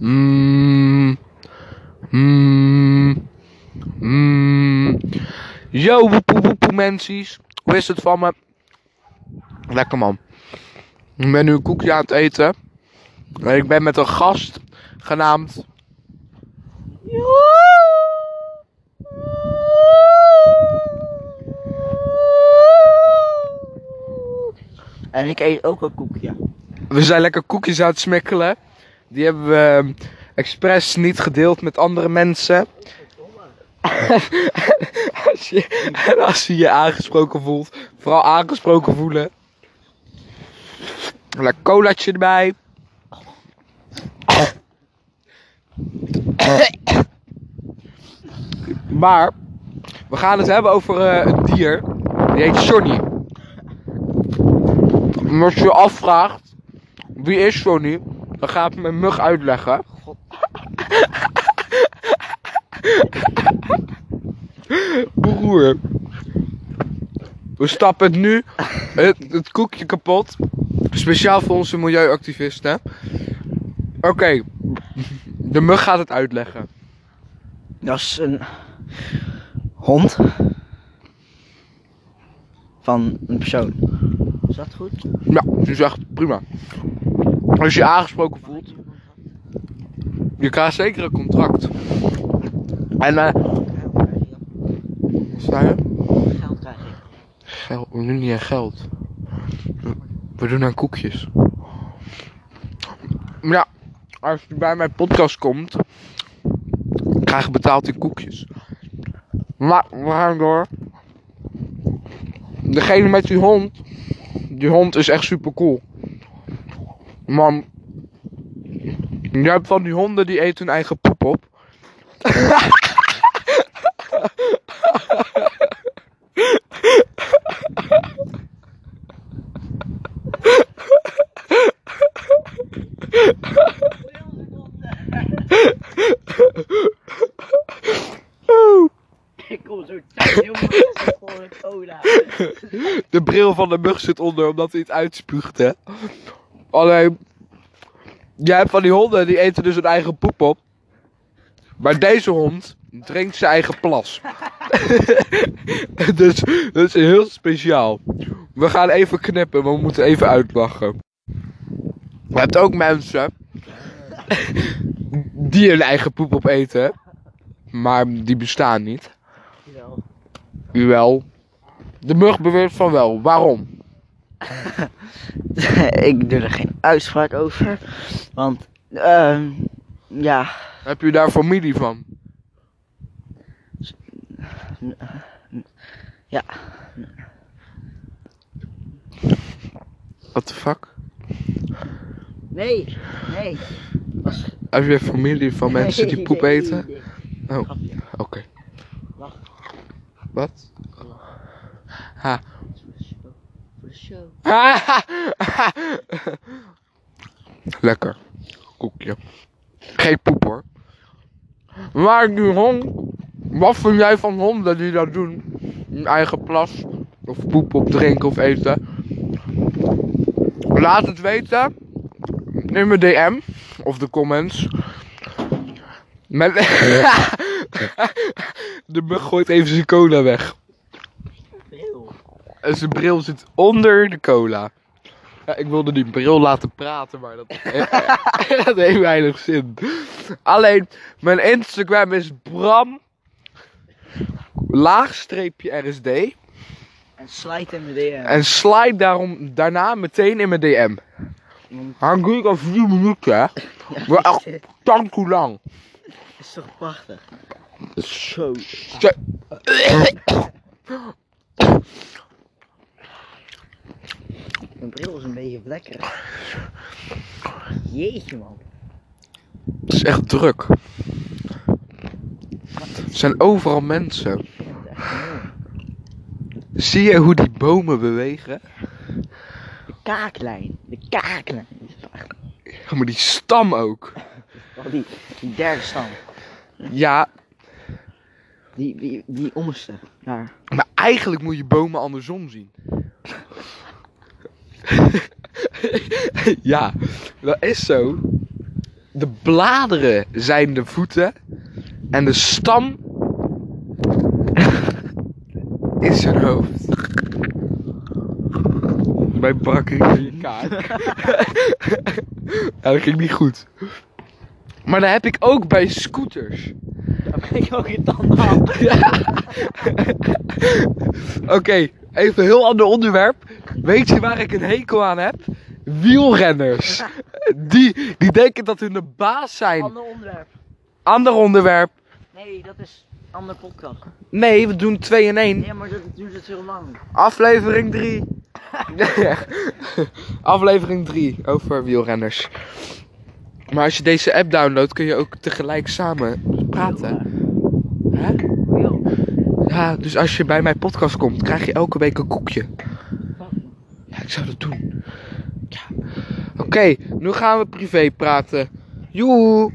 Mmm. Mmm. Mmm. Yo, woepoe woepoe mensies. Hoe is het van me? Lekker man. Ik ben nu een koekje aan het eten. En ik ben met een gast genaamd. En ik eet ook een koekje. We zijn lekker koekjes aan het smikkelen. Die hebben we ehm, expres niet gedeeld met andere mensen. en als je je aangesproken voelt, vooral aangesproken voelen. Een colaatje erbij. Maar, we gaan het hebben over eh, een dier. Die heet Johnny. Als je je afvraagt, wie is Johnny? Dan ga ik mijn mug uitleggen. Broer. We stappen nu het, het koekje kapot. Speciaal voor onze milieuactivisten. Oké. De mug gaat het uitleggen. Dat is een hond. Van een persoon. Is dat goed? Ja, dat is echt prima. Als je je aangesproken voelt, je krijgt zeker een contract. En eh. je? Geld krijg ik. Geld, we doen niet aan geld. We doen aan koekjes. Maar ja, als je bij mijn podcast komt, krijg je betaald in koekjes. Maar we gaan door. Degene met die hond, die hond is echt super cool. Man, je hebt van die honden die eten hun eigen poep op. Ik kom zo thuis. Voor een cola. De bril van de mug zit onder omdat hij het uitspuugt, hè. Alleen, jij hebt van die honden die eten dus hun eigen poep op. Maar deze hond drinkt zijn eigen plas. dus dat is heel speciaal. We gaan even knippen, we moeten even uitlachen. Je hebt ook mensen die hun eigen poep opeten. Maar die bestaan niet. Jawel. Wel. De mug beweert van wel. Waarom? ik doe er geen uitspraak over. Want, ehm ja. Heb je daar familie van? Ja. What the fuck? Nee, nee. Was... Heb je familie van mensen die poep Nee, eten? nee. Oh, oké. Wat? Ha. Lekker. Koekje. Geen poep hoor. Maar die hond. Wat vind jij van honden die dat doen? Hun eigen plas. Of poep op drinken of eten. Laat het weten. In mijn DM. Of de comments. Met... de mug gooit even zijn cola weg. En zijn bril zit onder de cola. Ja, ik wilde die bril laten praten, maar dat, dat heeft weinig zin. Alleen, mijn Instagram is Bram. Laagstreepje RSD. En slide hem weer. En slide daarom, daarna meteen in mijn DM. Doe ik al vier minuten, hè. Maar echt tank hoe lang. is toch prachtig? Zo. Zo. Mijn vlekkerig. Jeetje man. Het is echt druk. Er zijn overal mensen. Zie je hoe die bomen bewegen? De kaaklijn. De kaaklijn. Ja, maar die stam ook. Oh, die, die derde stam. Ja, Die, die, die onderste. Daar. maar eigenlijk moet je bomen andersom zien. ja, dat is zo. De bladeren zijn de voeten. En de stam is zijn hoofd. Bij bakken in je kaak. ja, dat ging niet goed. Maar dat heb ik ook bij scooters. Daar ben ik ook in tanden aan. Oké, even een heel ander onderwerp. Weet je waar ik een hekel aan heb? Wielrenners. Die, die denken dat hun de baas zijn. Ander onderwerp. Ander onderwerp. Nee, dat is een ander podcast. Nee, we doen 2 in 1. Ja, maar dat duurt het heel lang. Aflevering 3. Aflevering 3 over wielrenners. Maar als je deze app downloadt, kun je ook tegelijk samen praten. Hè? Ja, dus als je bij mijn podcast komt, krijg je elke week een koekje. Ja, ik zou dat doen. Oké, nu gaan we privé praten. Joe.